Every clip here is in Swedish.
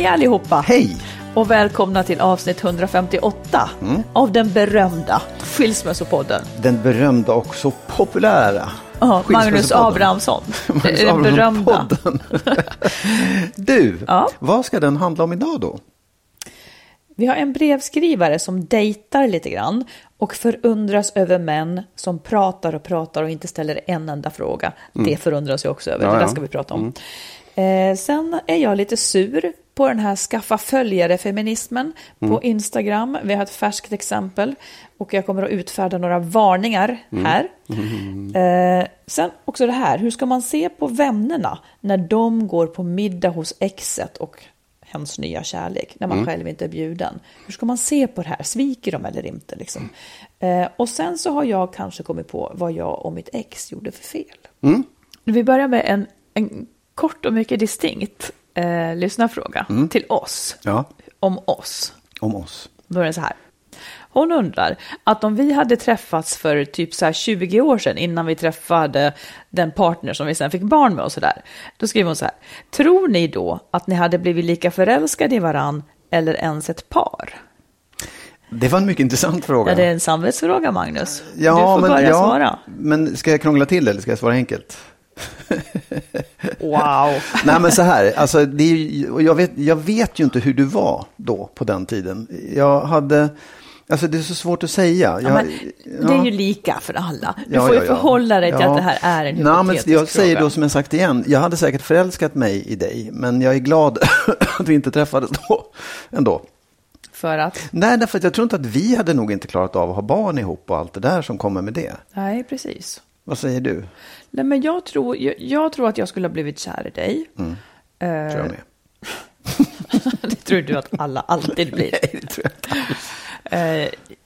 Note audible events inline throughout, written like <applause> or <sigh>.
Hej allihopa! Hej! Och välkomna till avsnitt 158 av den berömda Skilsmässopodden. Den berömda och så populära Ja, Magnus. Abrahamsson. <laughs> Magnus den berömda. <laughs> du, Ja. vad ska den handla om idag då? Vi har en brevskrivare som dejtar lite grann och förundras över män som pratar och pratar och inte ställer en enda fråga. Det förundras jag också över, Ja, det där ska vi prata om. Eh, sen är jag lite sur på den här skaffa följare-feminismen på Instagram. Vi har ett färskt exempel och jag kommer att utfärda några varningar här. Eh, sen också det här, hur ska man se på vännerna när de går på middag hos exet och hens nya kärlek, när man själv inte är bjuden. Hur ska man se på det här? Sviker de eller inte? Liksom? Eh, och sen så har jag kanske kommit på vad jag och mitt ex gjorde för fel. Vi börjar med en, en kort och mycket distinkt eh, lyssnarfråga till oss, Ja, om oss. om oss. Då är det så här. Hon undrar att om vi hade träffats för typ så här 20 år sedan innan vi träffade den partner som vi sen fick barn med och så där. Då skriver hon så här. Tror ni då att ni hade blivit lika förälskade i varann eller ens ett par? Det var en mycket intressant fråga. Ja, det är en samvetsfråga Magnus. Ja, du får men, börja ja, svara. Men ska jag krångla till det eller ska jag svara enkelt? <laughs> Wow. Nej men så här, alltså, det är, ju- jag, vet, jag vet ju inte hur du var då på den tiden. Jag hade, alltså det är så svårt att säga. Ja, Jag, men det är ja. ju lika för alla. Du Ja, får ju ja, ja. förhålla dig till Ja. att det här är en Nej, men hypotetisk Jag säger fråga. då som jag sagt igen, jag hade säkert förälskat mig i dig, men jag är glad <laughs> att vi inte träffades då ändå. För att, Nej, därför att jag tror inte att vi hade nog inte klarat av att ha barn ihop och allt det där som kommer med det. nej precis. Vad säger du? Nej, men jag tror, jag, jag tror att jag skulle ha blivit kär i dig. Mm. Eh, Tror jag med. <laughs> det tror du att alla alltid <laughs> blir. Nej, det tror jag inte.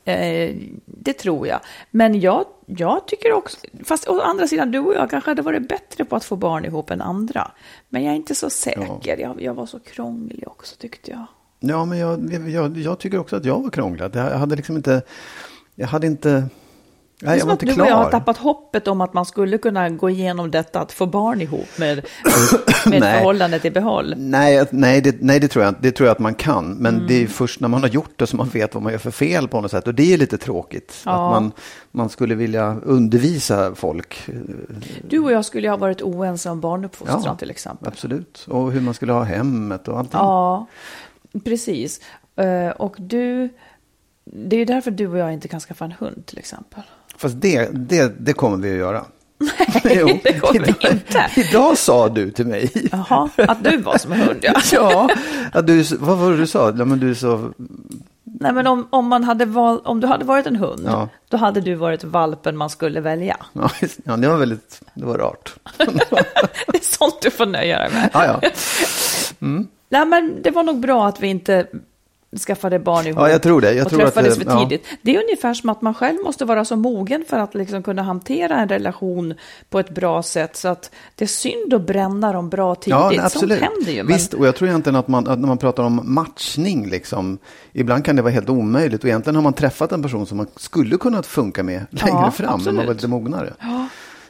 Eh, eh, det tror jag. Men jag, jag tycker också, fast å andra sidan, du och jag kanske hade varit bättre på att få barn ihop än andra. Men jag är inte så säker. Jag, jag var så krånglig också tyckte jag. Ja, men jag, jag, jag tycker också att jag var krånglad. Jag hade liksom inte, jag hade inte, Det är nej, jag som att du och jag har tappat hoppet om att man skulle kunna gå igenom detta att få barn ihop med, <coughs> med Nej. förhållandet i behåll. Nej, nej, det, nej det, tror jag, det tror jag att man kan. Men Mm. det är först när man har gjort det som man vet vad man gör för fel på något sätt. Och det är lite tråkigt. Ja. Att man, man skulle vilja undervisa folk. Du och jag skulle ju ha varit oense om barnuppfostran Ja, till exempel. Absolut. Och hur man skulle ha hemmet och allting. Ja, precis. Eh, Och du, det är ju därför du och jag inte kan skaffa en hund till exempel. Fast det, det, det kommer vi att göra. Nej, <laughs> det kommer vi idag, inte. Idag sa du till mig. Jaha, att du var som en hund ja. <laughs> Ja, att du, vad var det du sa? Ja, men du så Nej, men om, om, man hade val, om du hade varit en hund, Ja. då hade du varit valpen man skulle välja. <laughs> Ja, ja, det var väldigt, det var rart. Det är sånt du får nöja dig med. Ja, ja. Nej, men det var nog bra att vi inte skaffade barn ihop Ja, jag tror det. Jag och tror att träffades det- för ja. tidigt. Det är ungefär som att man själv måste vara så mogen för att liksom kunna hantera en relation på ett bra sätt. Så att det är synd att bränna dem bra tidigt. Ja, nej, Sånt absolut. händer ju. Men... Visst, och jag tror egentligen att, man, att när man pratar om matchning, liksom, ibland kan det vara helt omöjligt. Och egentligen har man träffat en person som man skulle kunna funka med längre Ja, fram, när man absolut. var lite mognare.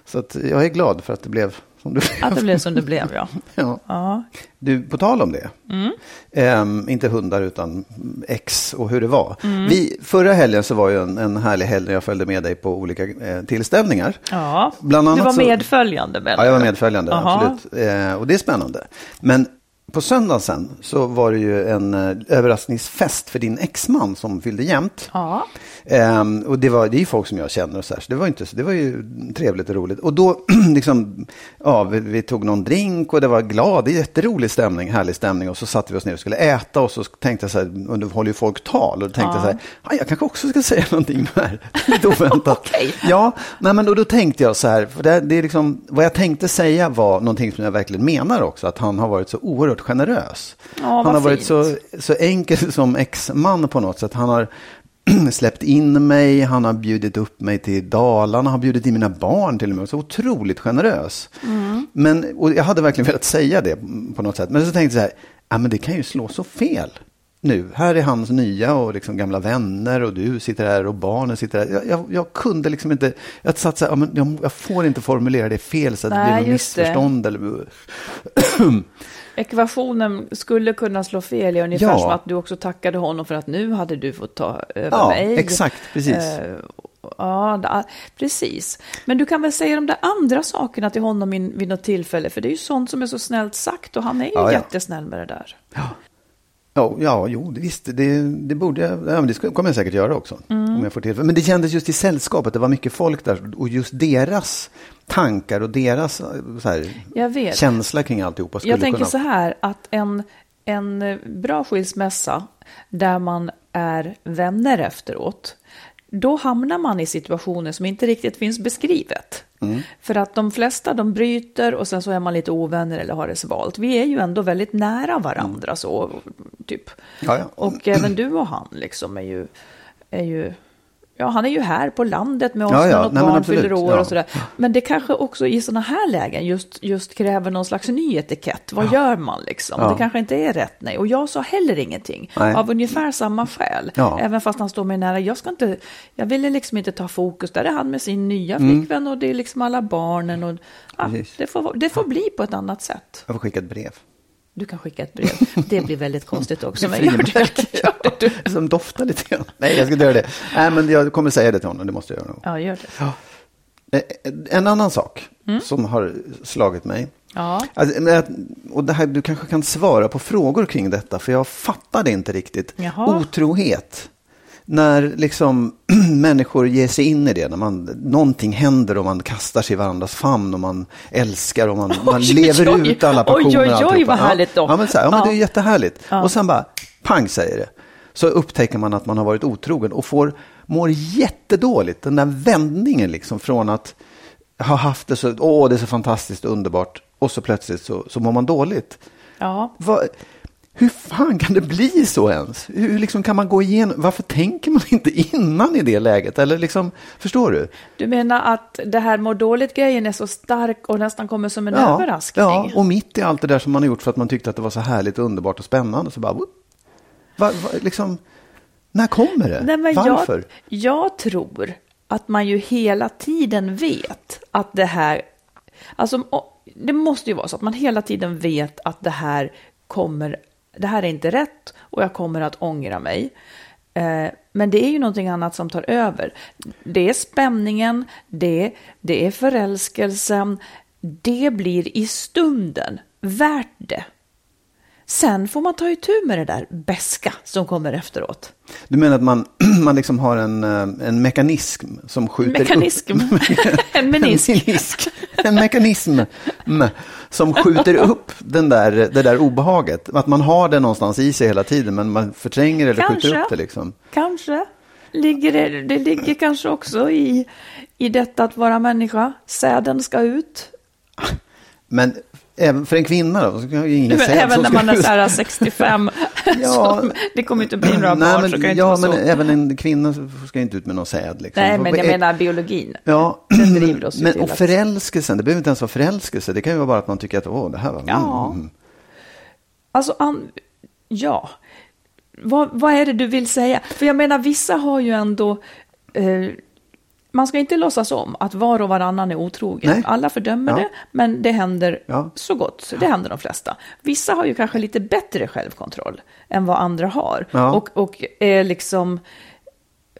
Så att jag är glad för att det blev som det blev. Att det blev som det blev, ja. <laughs> Ja. ja. Du, på tal om det. Mm. Ehm, inte hundar utan ex och hur det var. Mm. Vi, förra helgen så var ju en, en härlig helg när jag följde med dig på olika eh, tillställningar. ja. Bland Du annat var så- medföljande väl? Ja, jag var medföljande, Jaha. absolut. Eh, och det är spännande. Men på söndagen sen så var det ju en eh, överraskningsfest för din exman som fyllde jämnt. Ja. Ehm, och det, var, det är ju folk som jag känner och så här, så det var, inte, det var ju trevligt och roligt. Och då <clears throat> liksom, ja, vi, vi tog någon drink och det var glad, det är jätterolig stämning, härlig stämning. Och så satte vi oss ner och skulle äta och så tänkte jag så här, och då håller ju folk tal. Och då tänkte jag så här, "Ja, jag kanske också ska <laughs> säga någonting här. Lite oväntat. <laughs> Okej. Ja, nej, men då, då tänkte jag så här, för det, det är liksom, vad jag tänkte säga var någonting som jag verkligen menar också, att han har varit så oerhört generös. Ja, han har varit fint. så, så enkel <laughs> som ex-man på något sätt. Han har <clears throat> släppt in mig, han har bjudit upp mig till Dalarna, har bjudit in mina barn till och med. Så otroligt generös. Mm. Men, och jag hade verkligen velat säga det på något sätt. Men så tänkte jag så här, ja, men det kan ju slå så fel nu. Här är hans nya och liksom gamla vänner och du sitter här och barnen sitter här. Jag, jag, jag kunde liksom inte, jag satt så här, ja, men jag, jag får inte formulera det fel så att det Nej, blir något just det. missförstånd. Eller, <clears throat> Ekvationen skulle kunna slå fel, ja, ungefär Ja. som att du också tackade honom för att nu hade du fått ta över Ja, mig. exakt, precis. Eh, ja, da, precis. Men du kan väl säga de där andra sakerna till honom in, vid något tillfälle, för det är ju sånt som är så snällt sagt och han är ju Ja, ja. jättesnäll med det där. Ja, ja jo, det- visst, det, det borde jag, ja, men det ska- kommer jag säkert göra också. Mm. Om jag får. Men det kändes just i sällskapet, det var mycket folk där och just deras tankar och deras eh, så här, känsla kring alltihopa skulle Jag tänker kunna... så här att en, en bra skilsmässa där man är vänner efteråt, då hamnar man i situationer som inte riktigt finns beskrivet. Mm. För att de flesta de bryter och sen så är man lite ovänner eller har det svalt. Vi är ju ändå väldigt nära varandra så, typ. Ja, ja. Och även du och han liksom är ju, är ju Ja, han är ju här på landet med oss Ja, ja. när något Nej, barn fyller år Ja. och sådär. Men det kanske också i sådana här lägen just, just kräver någon slags ny etikett. Vad gör man liksom? Det kanske inte är rätt nej. Och jag sa heller ingenting. Nej. Av ungefär samma skäl. Även fast han står mig nära. Jag, ska inte, jag ville liksom inte ta fokus. Där är han med sin nya Mm. flickvän och det är liksom alla barnen. Och, Precis. det, får, det får bli på ett annat sätt. Jag får skicka ett brev. Du kan skicka ett brev. Det blir väldigt konstigt också. Men gör det. <laughs> Gör det. Som doftar lite grann. Nej, jag ska inte göra det. Nej, men jag kommer säga det till honom, det måste jag göra nog. Ja, gör det. Eh, En annan sak Mm. som har slagit mig. Ja. Alltså, och det här, du kanske kan svara på frågor kring detta, för jag fattade inte riktigt. Jaha. Otrohet. När liksom <clears throat> människor ger sig in i det, när man, någonting händer och man kastar sig i varandras famn och man älskar och man, <laughs> man Oj, lever oj, ut alla oj, passioner. oj, oj, alltihopa. vad härligt då. Ja, men, så här, ja, men Ja. det är jättehärligt. Ja. Och sen bara, pang säger det. Så upptäcker man att man har varit otrogen och får, mår jättedåligt. Den där vändningen liksom från att ha haft det så, åh det är så fantastiskt underbart och så plötsligt så, så mår man dåligt. Ja. Vad, hur fan kan det bli så ens? Hur liksom kan man gå igenom, varför tänker man inte innan i det läget? Eller liksom, förstår du? Du menar att det här mår dåligt-grejen är så stark och nästan kommer som en överraskning? ja, och mitt i allt det där som man har gjort för att man tyckte att det var så härligt och underbart och spännande så bara, va, va, liksom, när kommer det? Nej, men Varför? Jag, jag tror att man ju hela tiden vet att det här... Alltså, det måste ju vara så att man hela tiden vet att det här kommer... Det här är inte rätt och jag kommer att ångra mig. Eh, men det är ju någonting annat som tar över. Det är spänningen, det, det är förälskelsen. Det blir i stunden värt det. Sen får man ta itu med det där beska som kommer efteråt. Du menar att man, <clears throat> man liksom har en, eh, en mekanism som skjuter Mekanism. upp... <laughs> En menisk. En, menisk. en mekanism som skjuter upp den där, det där obehaget. Att man har det någonstans i sig hela tiden, men man förtränger eller Kanske. skjuter upp det. Liksom. Kanske. Ligger det, det ligger kanske också i, i detta att vara människa. Säden ska ut. Men även för en kvinna då? Så ingen Men <laughs> även så när man är så här <laughs> 65. Ja. som, det kommer inte att bli några Nej, barn. men, så kan ja, men så. även en kvinna ska inte ut med någon säd. Liksom. Nej, men jag menar biologin. Ja, Den driver oss men till och att- förälskelsen, det behöver inte ens vara förälskelse. Det kan ju vara bara att man tycker att åh, det här var... Ja. Mm. Alltså, an, ja. Vad, vad är det du vill säga? För jag menar, vissa har ju ändå... Eh, man ska inte låtsas om att var och varannan är otrogen. Nej. Alla fördömer Ja. det, men det händer Ja. så gott. Det händer de flesta. Vissa har ju kanske lite bättre självkontroll än vad andra har. Ja. Och, och är liksom...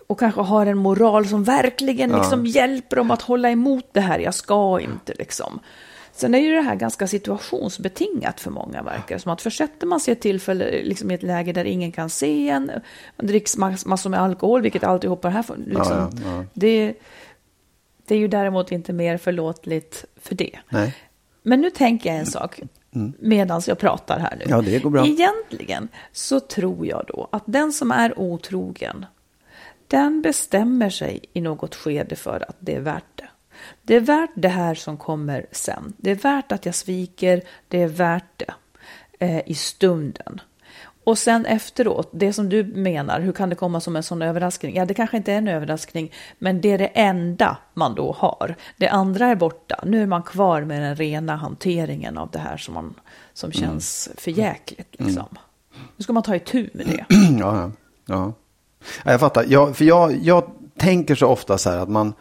Och kanske har en moral som verkligen liksom hjälper dem att hålla emot det här. Jag ska inte liksom. Sen är ju det här ganska situationsbetingat för många verkar som. Att försätter man sig i ett tillfälle, liksom i ett läge där ingen kan se en, man dricks mass- massor med alkohol, vilket alltihopa det här får, liksom, Ja, ja, ja. Det, det är ju däremot inte mer förlåtligt för det. Nej. Men nu tänker jag en sak medan jag pratar här nu. Mm. Ja, det går bra. Egentligen så tror jag då att den som är otrogen, den bestämmer sig i något skede för att det är värt det. Det är värt det här som kommer sen. Det är värt att jag sviker, det är värt det eh, i stunden. Och sen efteråt, det som du menar, hur kan det komma som en sån överraskning? Ja, det kanske inte är en överraskning, men det är det enda man då har. Det andra är borta. Nu är man kvar med den rena hanteringen av det här som, man, som känns för jäkligt. Liksom. Nu ska man ta itu med det. Ja, <clears throat> ja. ja. ja jag fattar. Jag, för jag, jag tänker så ofta så här att man,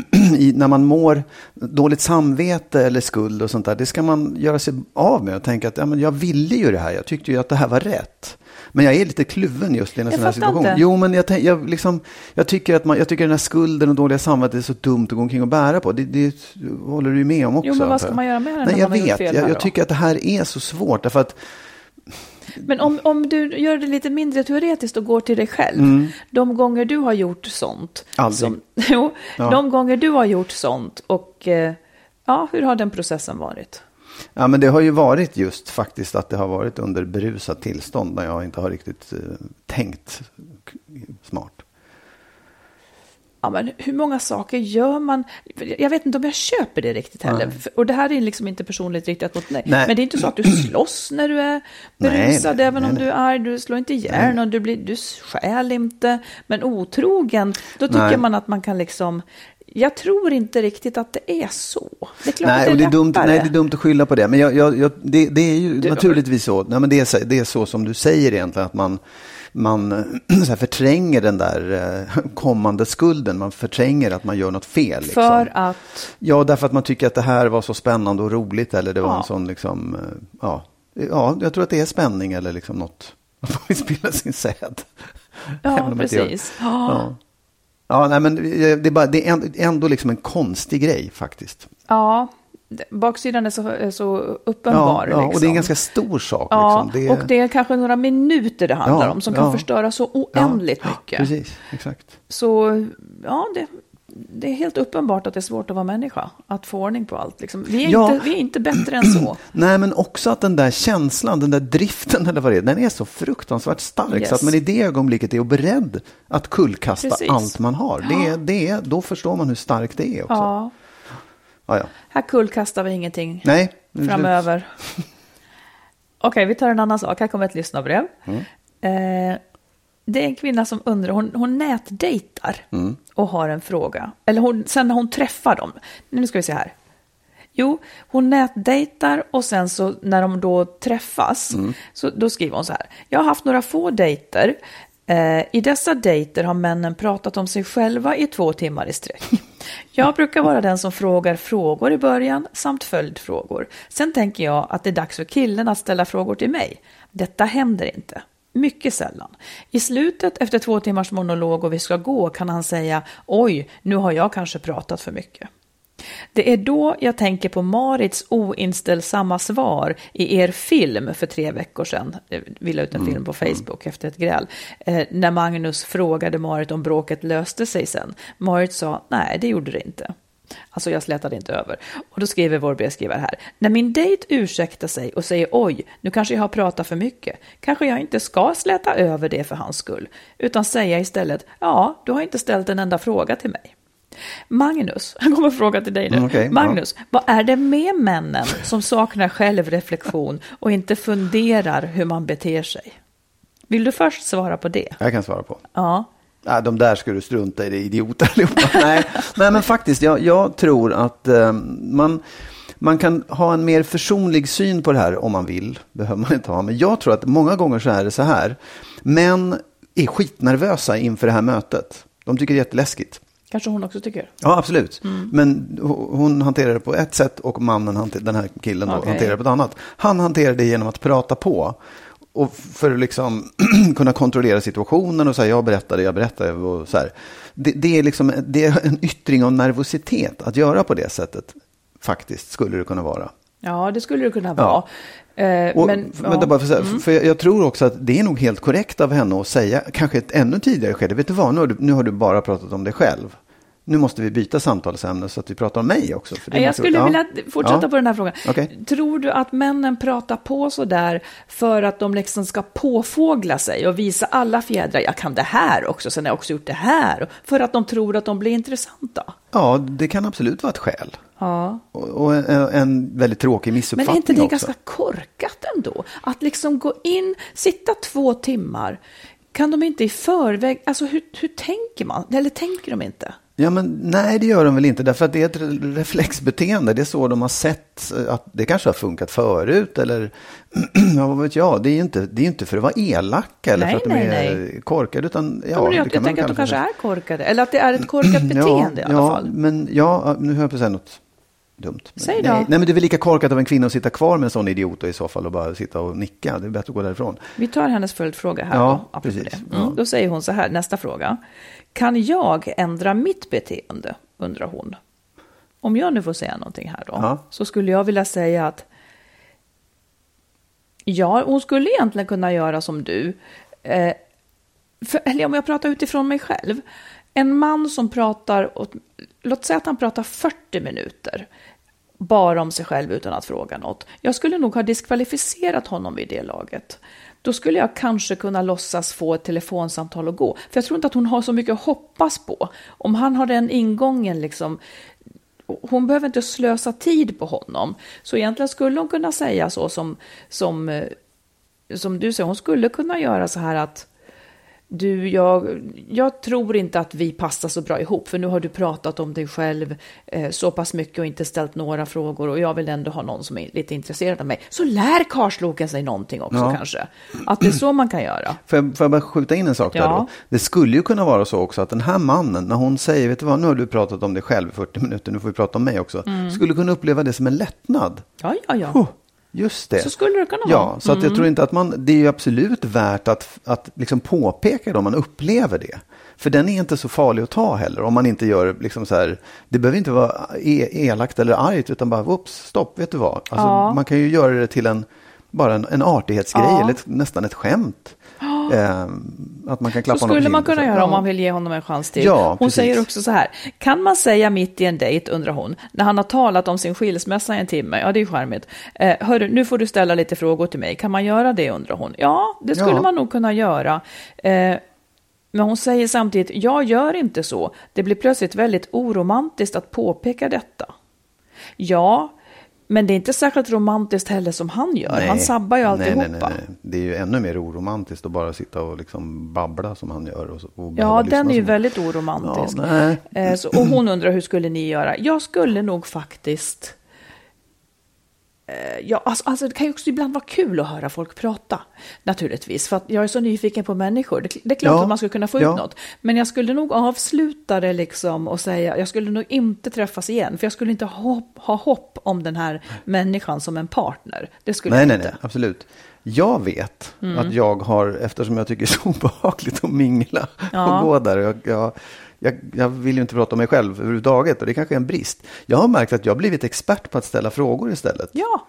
<clears throat> i, när man mår dåligt samvete eller skuld och sånt där, det ska man göra sig av med och tänka att ja, men jag ville ju det här, jag tyckte ju att det här var rätt. Men jag är lite kluven just i en Jag sån här situation. inte. Jo, men jag, jag, liksom, jag, tycker att man, jag tycker den här skulden och dåliga samvetet är så dumt att gå omkring och bära på. Det, det håller du ju med om också. Jo, men vad ska man göra med det när Nej, jag man har gjort vet. fel jag, jag tycker att det här är så svårt. Därför att Men om, om du gör det lite mindre teoretiskt och går till dig själv. De gånger du har gjort sånt. Mm. Aldrig. Som, <laughs> jo, Ja. de gånger du har gjort sånt och eh, ja, hur har den processen varit? Ja, men det har ju varit just faktiskt att det har varit under berusat tillstånd när jag inte har riktigt eh, tänkt smart. Ja, men hur många saker gör man? Jag vet inte om jag köper det riktigt heller. För- Och det här är liksom inte personligt riktat mot. Nej. Men det är inte så att du <clears throat> slåss när du är berusad, nej, även nej, om nej. du är arg. Du slår inte ihjäl någon, du, blir, du stjäl inte. Men otrogen, då tycker man att man kan liksom... Jag tror inte riktigt att det är så. Det är klart Nej, att det det är är, dumt, nej, det är dumt att skylla på det. Men jag, jag, jag, det, det är ju naturligtvis så. Nej, men det, är, så- det är så som du säger egentligen. Att man, man eh, <clears throat> förtränger den där eh, <laughs> kommande skulden. Man förtränger att man gör något fel. Liksom. För att... Ja, därför att man tycker att det här var så spännande och roligt. Eller det var Ja. en sån liksom, eh, ja. ja, jag tror att det är spänning eller liksom något. Man vill <laughs> spilla sin säd. Ja, precis. Ja. Ja, nej, men det är, bara, det är ändå- liksom en konstig grej faktiskt. Ja, baksidan är så, är så uppenbar. Ja, ja, och det är en liksom. ganska stor sak. Ja, liksom. det, och det är kanske några minuter det handlar Ja, om som kan förstöra så oändligt mycket. Precis, exakt. Så ja, det, det är helt uppenbart att det är svårt att vara människa, att få ordning på allt. Liksom. Vi, är Ja. inte, vi är inte bättre än så. <clears throat> Nej, men också att den där känslan, den där driften <laughs> eller vad det är, den är så fruktansvärt stark. Yes. Så att man i det ögonblicket är beredd att kullkasta Precis. allt man har. Det, är- det är, då förstår man hur starkt det är också. Ja, Ja, ja. här kullkastar vi ingenting Nej, framöver. <laughs> Okej, vi tar en annan sak. Här kommer ett lyssnarbrev. Mm. Eh, det är en kvinna som undrar, hon, hon nätdejtar Mm. och har en fråga. Eller hon, sen när hon träffar dem. Nu ska vi se här. Jo, hon nätdejtar och sen så när de då träffas, så då skriver hon så här. Jag har haft några få dejter. Eh, I dessa dejter har männen pratat om sig själva i två timmar i sträck. Jag brukar vara den som frågar frågor i början samt följdfrågor. Sen tänker jag att det är dags för killen att ställa frågor till mig. Detta händer inte. Mycket sällan. I slutet efter två timmars monolog och vi ska gå kan han säga oj, nu har jag kanske pratat för mycket. Det är då jag tänker på Marits oinställsamma svar i er film för tre veckor sedan. Vi la ut en film på Facebook efter ett gräl. Eh, när Magnus frågade Marit om bråket löste sig sen. Marit sa nej, det gjorde det inte. Alltså jag slätade inte över. Och då skriver vår brevskrivare här. När min dejt ursäktar sig och säger oj, nu kanske jag har pratat för mycket. Kanske jag inte ska släta över det för hans skull. Utan säga istället, ja, du har inte ställt en enda fråga till mig. Magnus, <laughs> han kommer fråga till dig nu. Mm, ja. Magnus, vad är det med männen som saknar självreflektion och inte funderar hur man beter sig? Vill du först svara på det? Jag kan svara på. Ja. Nej, de där ska du strunta i, det är idioter allihopa. <laughs> nej, nej, men faktiskt, jag, jag tror att eh, man, man kan ha en mer försonlig syn på det här om man vill. behöver man inte ha. Men jag tror att många gånger så är det så här. Män är skitnervösa inför det här mötet. De tycker det är jätteläskigt. Kanske hon också tycker. Ja, absolut. Men ho- hon hanterar det på ett sätt och mannen, hanter- den här killen, då, Okej. hanterar det på ett annat. Han hanterar det genom att prata på. Och för att liksom <clears throat> kunna kontrollera situationen och säga jag berättade, jag berättade och så här. Det, det, är liksom, det är en yttring av nervositet att göra på det sättet. Faktiskt skulle det kunna vara. Ja, det skulle det kunna vara. Eh, Och, men, men, ja. vänta bara för, mm. för jag, jag tror också att det är nog helt korrekt av henne att säga, kanske ett ännu tidigare skede, vet du vad, nu har du, nu har du bara pratat om dig själv. Nu måste vi byta samtalsämne så att vi pratar om mig också. För det jag skulle Ja. vilja fortsätta Ja. på den här frågan. Okej. Tror du att männen pratar på så där för att de liksom ska påfågla sig och visa alla fjädrar? Jag kan det här också, sen har jag också gjort det här. För att de tror att de blir intressanta. Ja, det kan absolut vara ett skäl. Ja. Och, och en, en väldigt tråkig Men missuppfattning är inte det också. ganska korkat ändå? Att liksom gå in, sitta två timmar. Kan de inte i förväg, alltså hur, hur tänker man? Eller tänker de inte? Ja, men nej, det gör de väl inte. Därför att det är ett re- reflexbeteende. Det är så de har sett att det kanske har funkat förut. Eller <clears throat> ja, vad vet jag. Det är ju inte, det är inte för att vara elaka eller Nej, för att de nej, är nej. korkade. Utan, ja, Ja, men jag, jag tänker att de kanske är korkade. Eller att det är ett korkat <clears throat> beteende i alla ja, fall. Men ja, nu höll jag på att säga något dumt. Säg då. Nej, nej, men det är väl lika korkat av en kvinna att sitta kvar med en sån idiot i så fall och bara sitta och nicka. Det är bättre att gå därifrån. Vi tar hennes följdfråga här. Ja, då, precis. Mm. Då säger hon så här, nästa fråga. Kan jag ändra mitt beteende, undrar hon. Om jag nu får säga någonting här då, Ja. så skulle jag vilja säga att ja, hon skulle egentligen kunna göra som du. Eh, för, eller om jag pratar utifrån mig själv. En man som pratar, åt, låt säga att han pratar 40 minuter bara om sig själv utan att fråga något. Jag skulle nog ha diskvalificerat honom vid det laget. Då skulle jag kanske kunna låtsas få ett telefonsamtal att gå. För jag tror inte att hon har så mycket att hoppas på. Om han har den ingången liksom, hon behöver inte slösa tid på honom. Så egentligen skulle hon kunna säga så som, som, eh, som du säger, hon skulle kunna göra så här att du, jag, jag tror inte att vi passar så bra ihop, för nu har du pratat om dig själv eh, så pass mycket och inte ställt några frågor och jag vill ändå ha någon som är lite intresserad av mig. Så lär karsloken sig någonting också Ja. kanske. Att det är så man kan göra. Får jag, får jag bara skjuta in en sak där Ja. då? Det skulle ju kunna vara så också att den här mannen, när hon säger, vet du vad, nu har du pratat om dig själv i 40 minuter, nu får vi prata om mig också, Mm. skulle kunna uppleva det som en lättnad. Ja, ja, ja. Oh, just det. Så skulle det kunna Ja, vara. så att jag tror inte att man, det är ju absolut värt att, att liksom påpeka det om man upplever det. För den är inte så farlig att ta heller, om man inte gör liksom så här, det behöver inte vara e- elakt eller argt, utan bara, whoops, stopp, vet du vad? Alltså, Ja. Man kan ju göra det till en, bara en, en artighetsgrej, Ja. eller ett, nästan ett skämt. Eh, att man kan klappa Så honom skulle man kunna göra om man vill ge honom en chans till. Ja, hon precis. säger också så här, kan man säga mitt i en dejt, undrar hon, när han har talat om sin skilsmässa i en timme, ja det är charmigt, eh, hörru, nu får du ställa lite frågor till mig, kan man göra det, undrar hon. Ja, det skulle Ja. man nog kunna göra. Eh, men hon säger samtidigt, jag gör inte så, det blir plötsligt väldigt oromantiskt att påpeka detta. Ja, men det är inte särskilt romantiskt heller som han gör, han sabbar ju nej, alltihopa. nej, nej, nej. Det är ju ännu mer oromantiskt att bara sitta och liksom babbla som han gör. Och, och Ja, den är ju som- väldigt oromantisk. Ja, nej. Eh, så, och hon undrar hur skulle ni göra? Jag skulle nog faktiskt... Eh, ja, alltså, alltså, det kan ju också ibland vara kul att höra folk prata, naturligtvis. För att jag är så nyfiken på människor. Det, det är klart Ja, att man skulle kunna få ut ja. något. Men jag skulle nog avsluta det liksom och säga, jag skulle nog inte träffas igen. För jag skulle inte ha, hopp- ha hopp om den här människan som en partner. Det skulle Nej, jag nej, inte. nej, absolut. Jag vet Mm. att jag har, eftersom jag tycker det är så <laughs> obehagligt att mingla Ja. och gå där. Jag, jag, jag, jag vill ju inte prata om mig själv överhuvudtaget och det kanske är en brist. Jag har märkt att jag har blivit expert på att ställa frågor istället. Ja,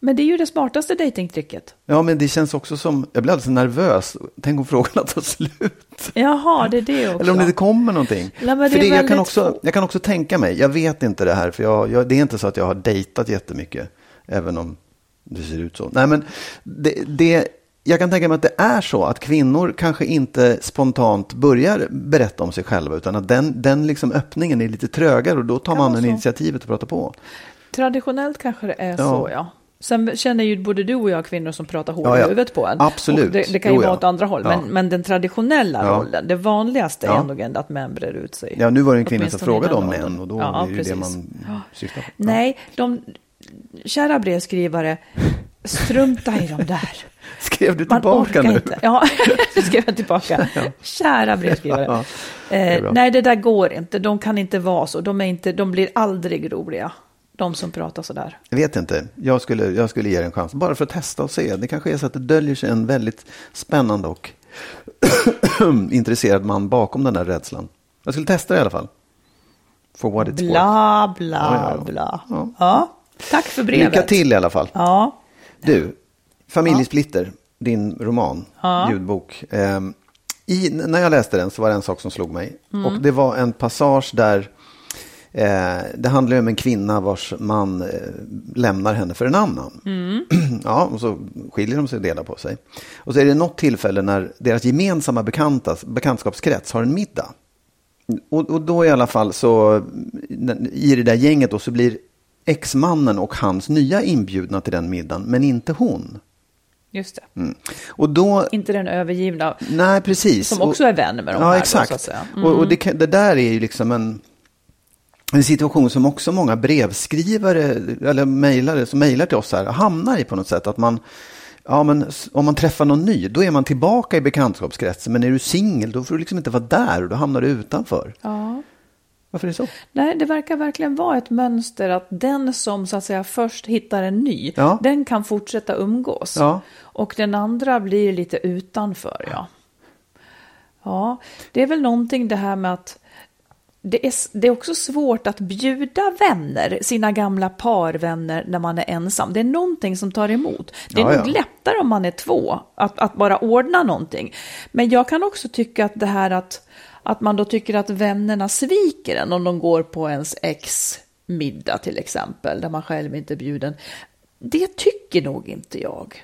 men det är ju det smartaste datingtricket. Ja, men det känns också som, jag blir alldeles nervös. Tänk om frågorna tar slut. Jaha, det är det också. Eller om det inte kommer någonting. Nej, men för det är det, jag, kan också, jag kan också tänka mig, jag vet inte det här, för jag, jag, det är inte så att jag har dejtat jättemycket, även om det ser ut så. Nej, men det, det, jag kan tänka mig att det är så att kvinnor kanske inte spontant börjar berätta om sig själva, utan att den, den liksom öppningen är lite trögare och då tar man initiativet och pratar på. Traditionellt kanske det är Ja. så, ja. Sen känner ju både du och jag kvinnor som pratar hål Ja, i ja. huvudet på en. Absolut. Det, det kan ju Jo, ja. vara åt andra håll. Men, men den traditionella rollen, det vanligaste är nog ändå att män breder ut sig. Ja, nu var det en kvinna som i frågade om män och då Ja, är det ju det man syftar på. Nej, de, kära brevskrivare, strunta i de där. <laughs> Skrev du tillbaka nu? inte. Ja, <laughs> så skrev jag tillbaka. Kära brevskrivare. Ja, är eh, nej, det där går inte. De kan inte vara så. De, är inte, de blir aldrig roliga. De som pratar så där. Jag vet inte. Jag skulle, jag skulle ge det en chans. Bara för att testa och se. Det kanske är så att det döljer sig en väldigt spännande och <clears throat> intresserad man bakom den där rädslan. Jag skulle testa det i alla fall. For what it's worth. Bla, bla, Ja, ja, ja. bla. Ja. Ja. tack för brevet. Lycka till i alla fall. Ja, Du, Familjesplitter, din roman, Ja. ljudbok. Ehm, i, när jag läste den så var det en sak som slog mig. Mm. Och det var en passage där eh, det handlar om en kvinna vars man eh, lämnar henne för en annan. Mm. <clears throat> ja, och så skiljer de sig och delar på sig. Och så är det något tillfälle när deras gemensamma bekantas, bekantskapskrets har en middag. Och, och då i alla fall så, i det där gänget då, så blir exmannen och hans nya inbjudna till den middagen, men inte hon. just det. Mm. Och då, Inte den övergivna. nej precis. Som också är vän med de ja, här då, exakt. så att säga. Mm. Och, och det, kan- det där är ju liksom en, en situation som också många brevskrivare eller mejlare som mejlar till oss här hamnar i på något sätt. Att man, ja men om man träffar någon ny, då är man tillbaka i bekantskapskretsen. Men är du singel, då får du liksom inte vara där och då hamnar du utanför. Ja. Varför är det så? Nej, det verkar verkligen vara ett mönster att den som så att säga först hittar en ny, Ja. den kan fortsätta umgås. Ja. Och den andra blir lite utanför, ja. Ja, det är väl någonting det här med att det är, det är också svårt att bjuda vänner, sina gamla parvänner, när man är ensam. Det är någonting som tar emot. Det är Ja, nog ja. lättare om man är två, att, att bara ordna någonting. Men jag kan också tycka att det här att, att man då tycker att vännerna sviker en om de går på ens ex middag till exempel, där man själv inte är bjuden. Det tycker nog inte jag.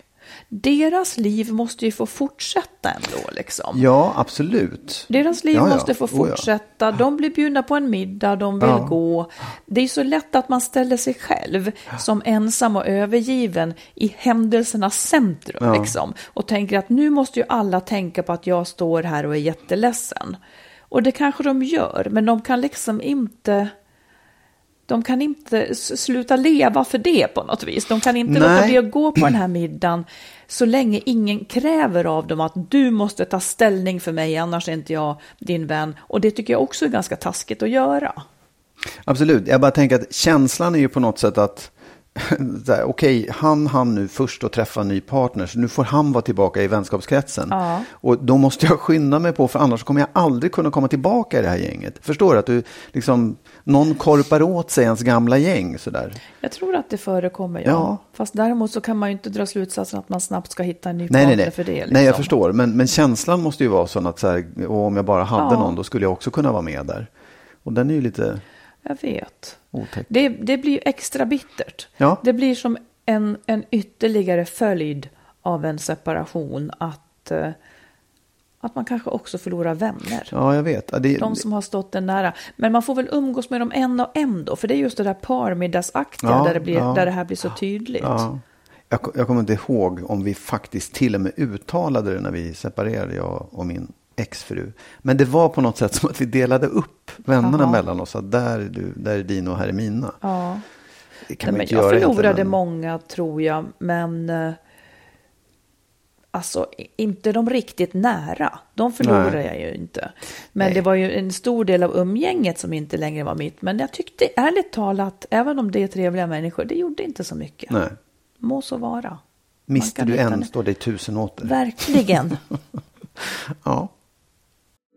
Deras liv måste ju få fortsätta ändå liksom. Ja, absolut. Deras liv Ja, ja. måste få Oh, ja. fortsätta. De blir bjudna på en middag, de vill gå. Det är så lätt att man ställer sig själv som ensam och övergiven i händelsernas centrum. Liksom, och tänker att nu måste ju alla tänka på att jag står här och är jätteledsen. Och det kanske de gör, men de kan liksom inte... De kan inte sluta leva för det på något vis. De kan inte låta Nej. bli att gå på den här middagen så länge ingen kräver av dem att du måste ta ställning för mig, annars är inte jag din vän. Och det tycker jag också är ganska taskigt att göra. Absolut. Jag bara tänker att känslan är ju på något sätt att okej, han han nu först att träffa en ny partner, så nu får han vara tillbaka i vänskapskretsen. Ja. Och då måste jag skynda mig på, för annars kommer jag aldrig kunna komma tillbaka i det här gänget. Förstår du? Att du liksom, någon korpar åt sig ens gamla gäng sådär. Jag tror att det förekommer, ja. Ja. Fast däremot så kan man ju inte dra slutsatsen att man snabbt ska hitta en ny Nej, partner nej, nej. för det. Liksom. Nej, jag förstår. Men, men känslan måste ju vara sån att så här, och om jag bara hade Ja. någon, då skulle jag också kunna vara med där. Och den är ju lite Jag vet. otäck. Det, det blir ju extra bittert. Ja. Det blir som en, en ytterligare följd av en separation att, eh, att man kanske också förlorar vänner. Ja, jag vet. Ja, det, De som har stått en nära. Men man får väl umgås med dem en och en då, för det är just det där parmiddagsaktiga Ja, där, det blir, ja. där det här blir så tydligt. Ja. Jag, jag kommer inte ihåg om vi faktiskt till och med uttalade det när vi separerade, jag och min exfru. Men det var på något sätt som att vi delade upp vännerna Jaha. mellan oss. Att där är, du, där är din och här är mina. Ja. Det kan Nej, man inte jag göra förlorade egentligen, många tror jag, men eh, alltså inte de riktigt nära. De förlorade Nej. jag ju inte. Men Nej. det var ju en stor del av umgänget som inte längre var mitt. Men jag tyckte ärligt talat, även om det är trevliga människor, det gjorde inte så mycket. Nej. Må så vara. Mister du en det. står dig tusen åter. Verkligen. <laughs> Ja.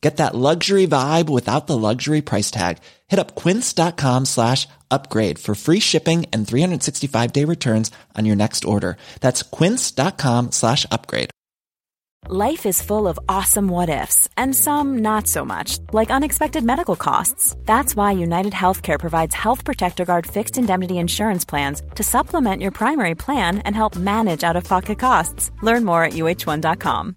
Get that luxury vibe without the luxury price tag. Hit up quince.com slash upgrade for free shipping and 365 day returns on your next order. That's quince.com slash upgrade. Life is full of awesome what ifs, and some not so much, like unexpected medical costs. That's why United Healthcare provides Health Protector Guard fixed indemnity insurance plans to supplement your primary plan and help manage out of pocket costs. Learn more at uh1.com.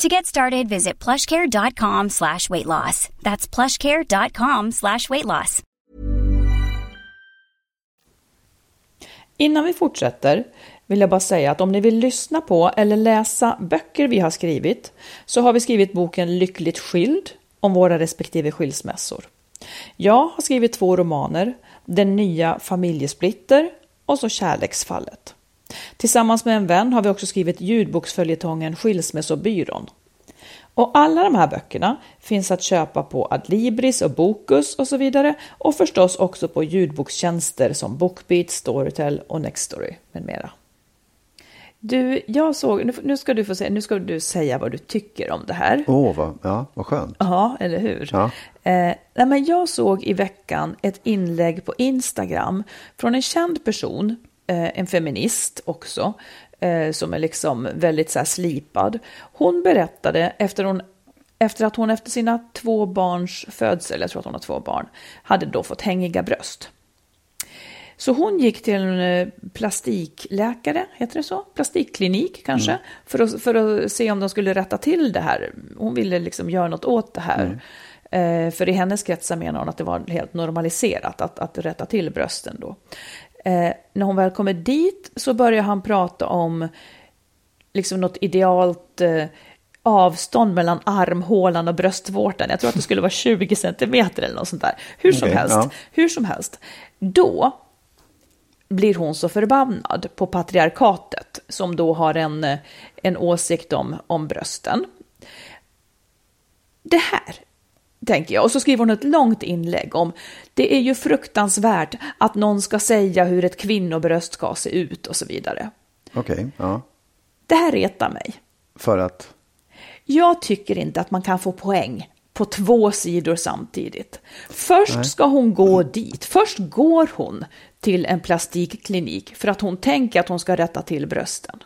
To get started, visit plushcare.com slash weight loss. That's plushcare.com slash weight loss. Innan vi fortsätter vill jag bara säga att om ni vill lyssna på eller läsa böcker vi har skrivit så har vi skrivit boken Lyckligt skild om våra respektive skilsmässor. Jag har skrivit två romaner, Den nya familjesplitter och så Kärleksfallet. Tillsammans med en vän har vi också skrivit ljudboksföljetongen Skilsmässobyrån. Och alla de här böckerna finns att köpa på Adlibris och Bokus och så vidare och förstås också på ljudbokstjänster som Bookbeat, Storytel och Nextory med mera. Du, jag såg, nu ska du få säga, nu ska du säga vad du tycker om det här. Åh, oh, vad, ja, vad skönt. Ja, eller hur? Ja. Eh, nej, men jag såg i veckan ett inlägg på Instagram från en känd person, en feminist också, eh, som är liksom väldigt så slipad. Hon berättade efter, hon, efter att hon efter sina två barns födsel, jag tror att hon har två barn, hade då fått hängiga bröst. Så hon gick till en eh, plastikläkare, heter det så? Plastikklinik kanske, mm. för, att, för att se om de skulle rätta till det här. Hon ville liksom göra något åt det här. Mm. Eh, för i hennes kretsar menar hon att det var helt normaliserat att, att rätta till brösten då. Eh, när hon väl kommer dit så börjar han prata om liksom något idealt eh, avstånd mellan armhålan och bröstvårtan. Jag tror att det skulle vara 20 centimeter eller något sånt där. Hur som okay, helst, ja. hur som helst. Då blir hon så förbannad på patriarkatet som då har en, en åsikt om, om brösten. Det här tänker jag. Och så skriver hon ett långt inlägg om det är ju fruktansvärt att någon ska säga hur ett kvinnobröst ska se ut och så vidare. Okej, okay, ja. Det här retar mig. För att? Jag tycker inte att man kan få poäng på två sidor samtidigt. Först Nej. ska hon gå dit. Först går hon till en plastikklinik för att hon tänker att hon ska rätta till brösten.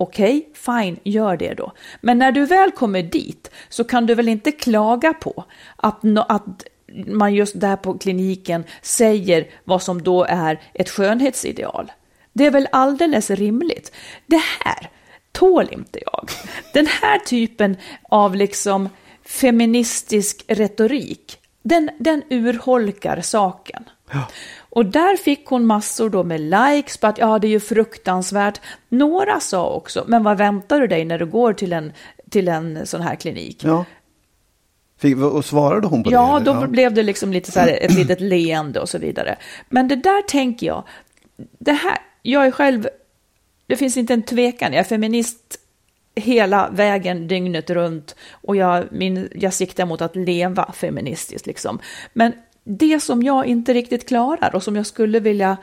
Okej, okay, fine, gör det då. Men när du väl kommer dit så kan du väl inte klaga på att, att man just där på kliniken säger vad som då är ett skönhetsideal. Det är väl alldeles rimligt. Det här tål inte jag. Den här typen av liksom feministisk retorik, den, den urholkar saken. Ja. Och där fick hon massor då med likes på att ja, det är ju fruktansvärt. Några sa också, men vad väntar du dig när du går till en, till en sån här klinik? Ja. Fick, och svarade hon på ja, det? Då ja, då blev det liksom lite så här ett litet leende och så vidare. Men det där tänker jag, det här, jag är själv, det finns inte en tvekan, jag är feminist hela vägen dygnet runt och jag, min, jag siktar mot att leva feministiskt liksom. Men det som jag inte riktigt klarar och som jag skulle vilja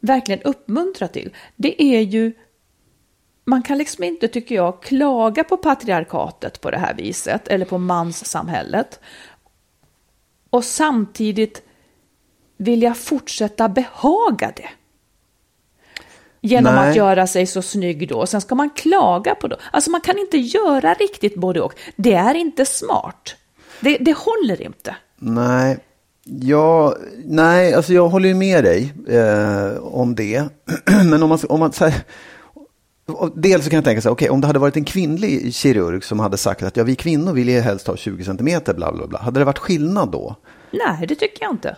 verkligen uppmuntra till, det är ju man kan liksom inte, tycker jag, klaga på patriarkatet på det här viset, eller på manssamhället. Och samtidigt vilja fortsätta behaga det. Genom Nej. att göra sig så snygg då. Sen ska man klaga på det. Alltså man kan inte göra riktigt både och. Det är inte smart. Det, det håller inte. Nej, Ja, nej, alltså jag håller ju med dig eh, om det. <clears throat> Men om man, om man här, dels så kan jag tänka så här, okej, om det hade varit en kvinnlig kirurg som hade sagt att ja, vi kvinnor vill ju helst ha 20 centimeter, bla bla bla. Hade det varit skillnad då? Nej, det tycker jag inte.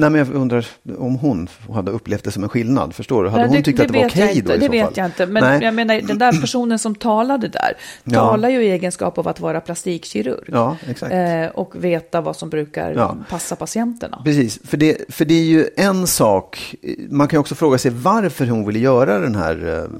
Nej, men jag undrar om hon hade upplevt det som en skillnad. Förstår du? Hade Nej, hon tyckt att det var okej inte, då i Det så vet fall? jag inte. Men Nej. jag menar, den där personen som talade där Ja. talar ju i egenskap av att vara plastikkirurg. Ja, exakt. Eh, och veta vad som brukar Ja. passa patienterna. Precis, för det, för det är ju en sak. Man kan också fråga sig varför hon ville göra den här eh,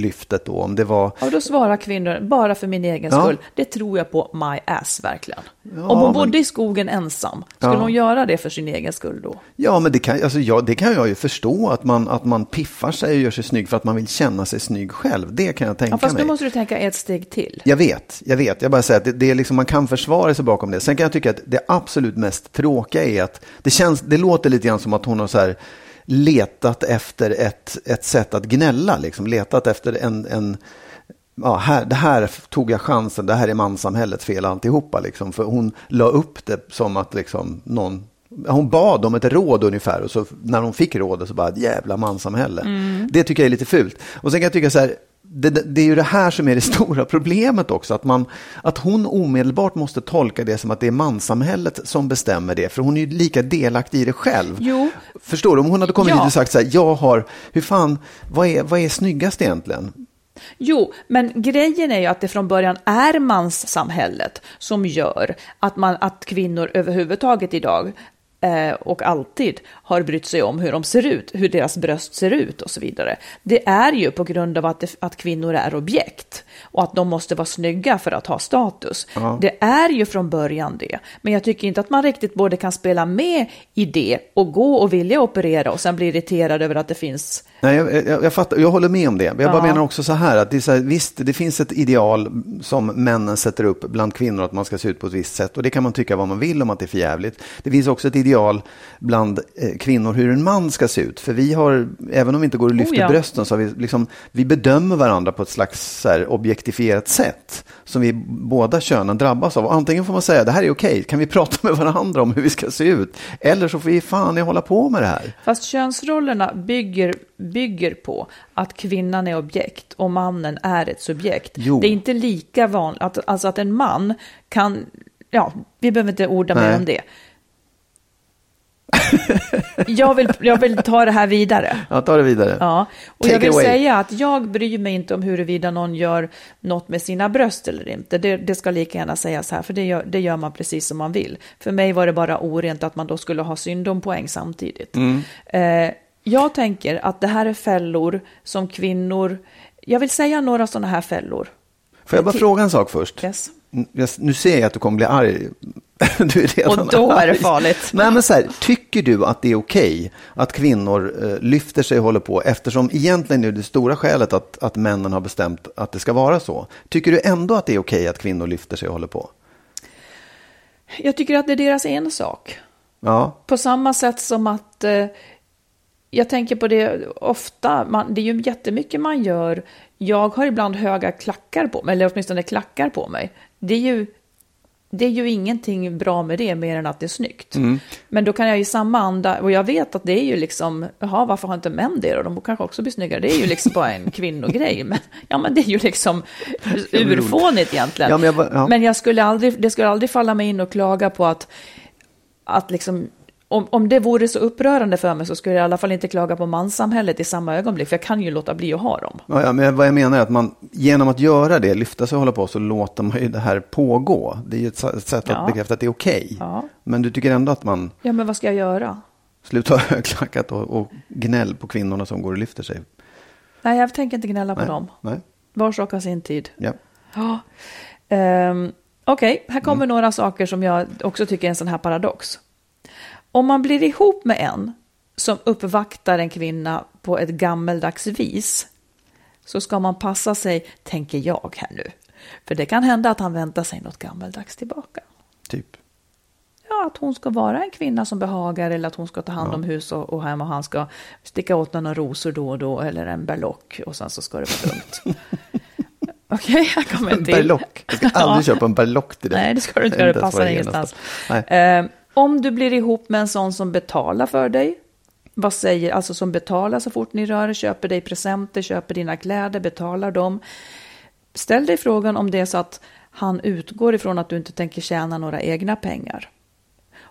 lyftet då. Om det var... Och då svarar kvinnor, bara för min egen Ja. skull, det tror jag på my ass verkligen. Ja, Om hon men- bodde i skogen ensam, skulle Ja. hon göra det för sin egen skull då? Ja, men det kan, alltså, ja, det kan jag ju förstå. Att man, att man piffar sig och gör sig snygg för att man vill känna sig snygg själv. Det kan jag tänka Ja, fast mig. nu måste du tänka ett steg till. Jag vet, jag vet. Jag bara säger att det, det är liksom, man kan försvara sig bakom det. Sen kan jag tycka att det absolut mest tråkiga är att det, känns, det låter lite grann som att hon har så här letat efter ett, ett sätt att gnälla. Liksom. Letat efter en, en ja, här, det här tog jag chansen, det här är manssamhällets fel alltihopa. Liksom. För hon la upp det som att liksom någon hon bad om ett råd ungefär och så när hon fick rådet så bara jävla manssamhälle. Det tycker jag är lite fult. Och sen kan jag tycka så här, det, det, det är ju det här som är det <laughs> stora problemet också. Att, man, att hon omedelbart måste tolka det som att det är manssamhället som bestämmer det. För hon är ju lika delaktig i det själv. Jo. Förstår du? Om hon hade kommit Ja. hit och sagt så här, jag har, hur fan, vad är, vad är snyggast egentligen? Jo, men grejen är ju att det från början är manssamhället som gör att, man, att kvinnor överhuvudtaget idag och alltid har brytt sig om hur de ser ut, hur deras bröst ser ut och så vidare. Det är ju på grund av att, det, att kvinnor är objekt och att de måste vara snygga för att ha status. Det är ju från början det, men jag tycker inte att man riktigt både kan spela med i det och gå och vilja operera och sen bli irriterad över att det finns Nej, jag, jag, jag, fattar, jag håller med om det. Jag bara Ja. menar också så här att det så här, visst, det finns ett ideal som männen sätter upp bland kvinnor att man ska se ut på ett visst sätt. Och det kan man tycka vad man vill om att det är för jävligt. Det finns också ett ideal bland eh, kvinnor hur en man ska se ut. För vi har, även om vi inte går och lyfter Oh ja. brösten, så har vi liksom, vi bedömer varandra på ett slags här, objektifierat sätt. Som vi båda könen drabbas av. Och antingen får man säga, det här är okej, kan vi prata med varandra om hur vi ska se ut? Eller så får vi fan i hålla på med det här. Fast könsrollerna bygger, bygger på att kvinnan är objekt och mannen är ett subjekt. Jo. Det är inte lika vanligt, att, alltså att en man kan, ja, vi behöver inte orda mer Nej. om det. <laughs> jag, vill, jag vill ta det här vidare. Ja, ta det vidare. Ja, och Take jag vill säga att jag bryr mig inte om huruvida någon gör något med sina bröst eller inte. Det, det ska lika gärna sägas här, för det gör, det gör man precis som man vill. För mig var det bara orent att man då skulle ha syndompoäng samtidigt. Mm. Eh, jag tänker att det här är fällor som kvinnor, jag vill säga några sådana här fällor. Får jag bara fråga en sak först? Yes. Nu ser jag att du kommer bli arg. <laughs> Du är redan Och då är det arg. farligt. Nej, men så här, tycker du att det är okej att kvinnor eh, lyfter sig och håller på eftersom egentligen är det stora skälet att, att männen har bestämt att det ska vara så. Tycker du ändå att det är okej att kvinnor lyfter sig och håller på? Jag tycker att det är deras ensak. Ja, På samma sätt som att eh, jag tänker på det ofta, man, det är ju jättemycket man gör. Jag har ibland höga klackar på mig, eller åtminstone klackar på mig. Det är ju, det är ju ingenting bra med det, mer än att det är snyggt. Men då kan jag i samma anda, och jag vet att det är ju liksom, jaha, varför har inte män det då? De kanske också blir snyggare. Det är ju liksom bara en kvinnogrej. <laughs> Men, ja, men det är ju liksom urfånigt egentligen. Ja, men jag bara- ja. Men jag skulle aldrig, det skulle aldrig falla mig in och klaga på att, att liksom, om, om det vore så upprörande för mig så skulle jag i alla fall inte klaga på manssamhället i samma ögonblick, för jag kan ju låta bli att ha dem. ja, ja, men vad jag menar är att man genom att göra det, lyfta sig och hålla på, så låter man ju det här pågå. Det är ju ett sätt att Ja. bekräfta att det är okej. Ja. Men du tycker ändå att man Ja, men vad ska jag göra? slutar <laughs> ha högklackat och, och gnäll på kvinnorna som går och lyfter sig? Nej, jag tänker inte gnälla på Nej. dem. Nej. Var sak har sin tid. Ja. Ja. Ehm, Okej, här kommer några saker som jag också tycker är en sån här paradox. Om man blir ihop med en som uppvaktar en kvinna på ett gammeldags vis så ska man passa sig, tänker jag här nu. För det kan hända att han väntar sig något gammeldags tillbaka. Typ. Ja, att hon ska vara en kvinna som behagar eller att hon ska ta hand om hus och, och hem och han ska sticka åt några rosor då och då eller en berlock och sen så ska det vara lugnt. <laughs> Okej, här kommer en till. Berlock. Jag ska aldrig <laughs> Ja. köpa en berlock till dig. Nej, det ska du inte göra. Det passar ingenstans. Nej. Eh, om du blir ihop med en sån som betalar för dig, Vad säger, alltså som betalar så fort ni rör er, köper dig presenter, köper dina kläder, betalar dem. Ställ dig frågan om det är så att han utgår ifrån att du inte tänker tjäna några egna pengar.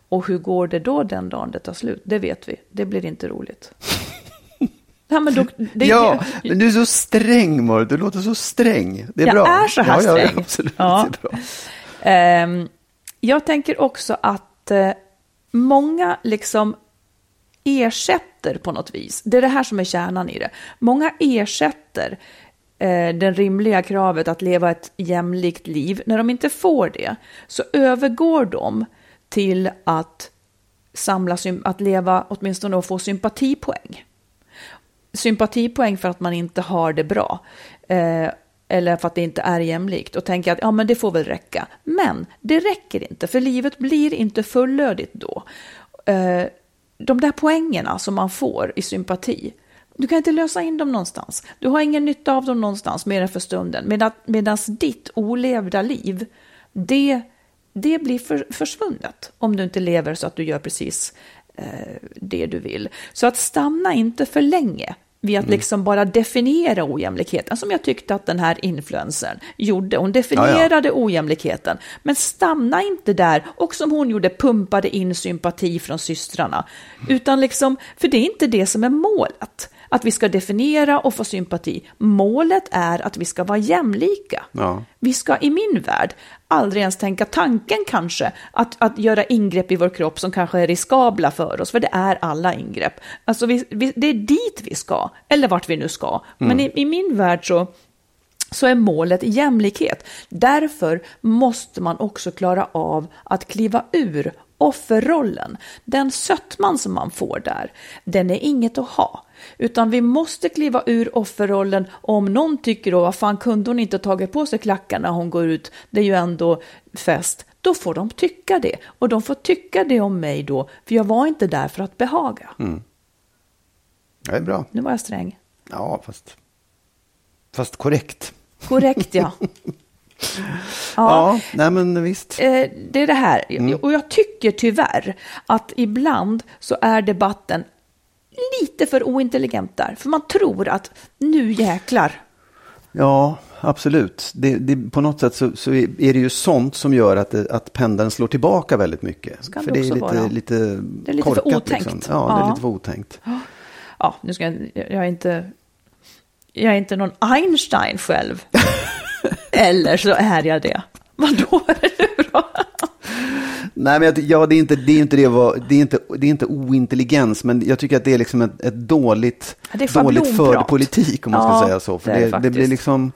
Och hur går det då den dagen det tar slut? Det vet vi. Det blir inte roligt. <laughs> Ja, men, då, det, ja, men du är så sträng Marit, du låter så sträng. Det är jag bra. är så här ja, sträng. Ja, absolut. Ja. Det är bra. Um, jag tänker också att eh, många liksom ersätter på något vis. Det är det här som är kärnan i det. Många ersätter eh, det rimliga kravet att leva ett jämlikt liv. När de inte får det så övergår de till att samla, att leva åtminstone och få sympatipoäng sympatipoäng för att man inte har det bra. Eh, eller för att det inte är jämlikt och tänker att ja, men det får väl räcka. Men det räcker inte, för livet blir inte fullödigt då. Eh, de där poängerna som man får i sympati, du kan inte lösa in dem någonstans. Du har ingen nytta av dem någonstans mer än för stunden. Medan ditt olevda liv, det, det blir för, försvunnet om du inte lever så att du gör precis Eh, det du vill. Så att stanna inte för länge vid att mm. liksom bara definiera ojämlikheten, som jag tyckte att den här influencern gjorde. Hon definierade ja, ja. ojämlikheten, men stanna inte där och som hon gjorde pumpade in sympati från systrarna. Utan liksom, för det är inte det som är målet att vi ska definiera och få sympati. Målet är att vi ska vara jämlika. Ja. Vi ska i min värld aldrig ens tänka tanken kanske att, att göra ingrepp i vår kropp som kanske är riskabla för oss, för det är alla ingrepp. Alltså vi, vi, det är dit vi ska, eller vart vi nu ska. Mm. Men i, i min värld så så är målet jämlikhet. Därför måste man också klara av att kliva ur offerrollen. Den sötman som man får där, den är inget att ha. Utan vi måste kliva ur offerrollen om någon tycker då, vad fan kunde hon inte tagit på sig klackarna när hon går ut, det är ju ändå fest. Då får de tycka det. Och de får tycka det om mig då, för jag var inte där för att behaga. Mm. Det är bra. Nu var jag sträng. Ja, fast, fast korrekt. Korrekt, ja. <laughs> Ja, ja nej men visst. Eh, det är det här. Mm. Och jag tycker tyvärr att ibland så är debatten lite för ointelligent där. För man tror att nu jäklar. Ja, absolut. Det, det, på något sätt så, så, är det ju sånt som gör att, det, att pendeln slår tillbaka väldigt mycket. Ska för det är, lite, lite det är lite korkat. För otänkt. Liksom. Ja, ja, det är lite för otänkt. Ja, nu ska jag, jag är inte... Jag är inte någon Einstein själv. <laughs> Eller så är jag det. Vadå är det nu då? Nej, men ja, det är inte det, är inte det, det, är inte, det är inte ointelligens, men jag tycker att det är liksom ett, ett dåligt, dåligt förd politik, om man ja, ska säga så. För det, det, det blir liksom,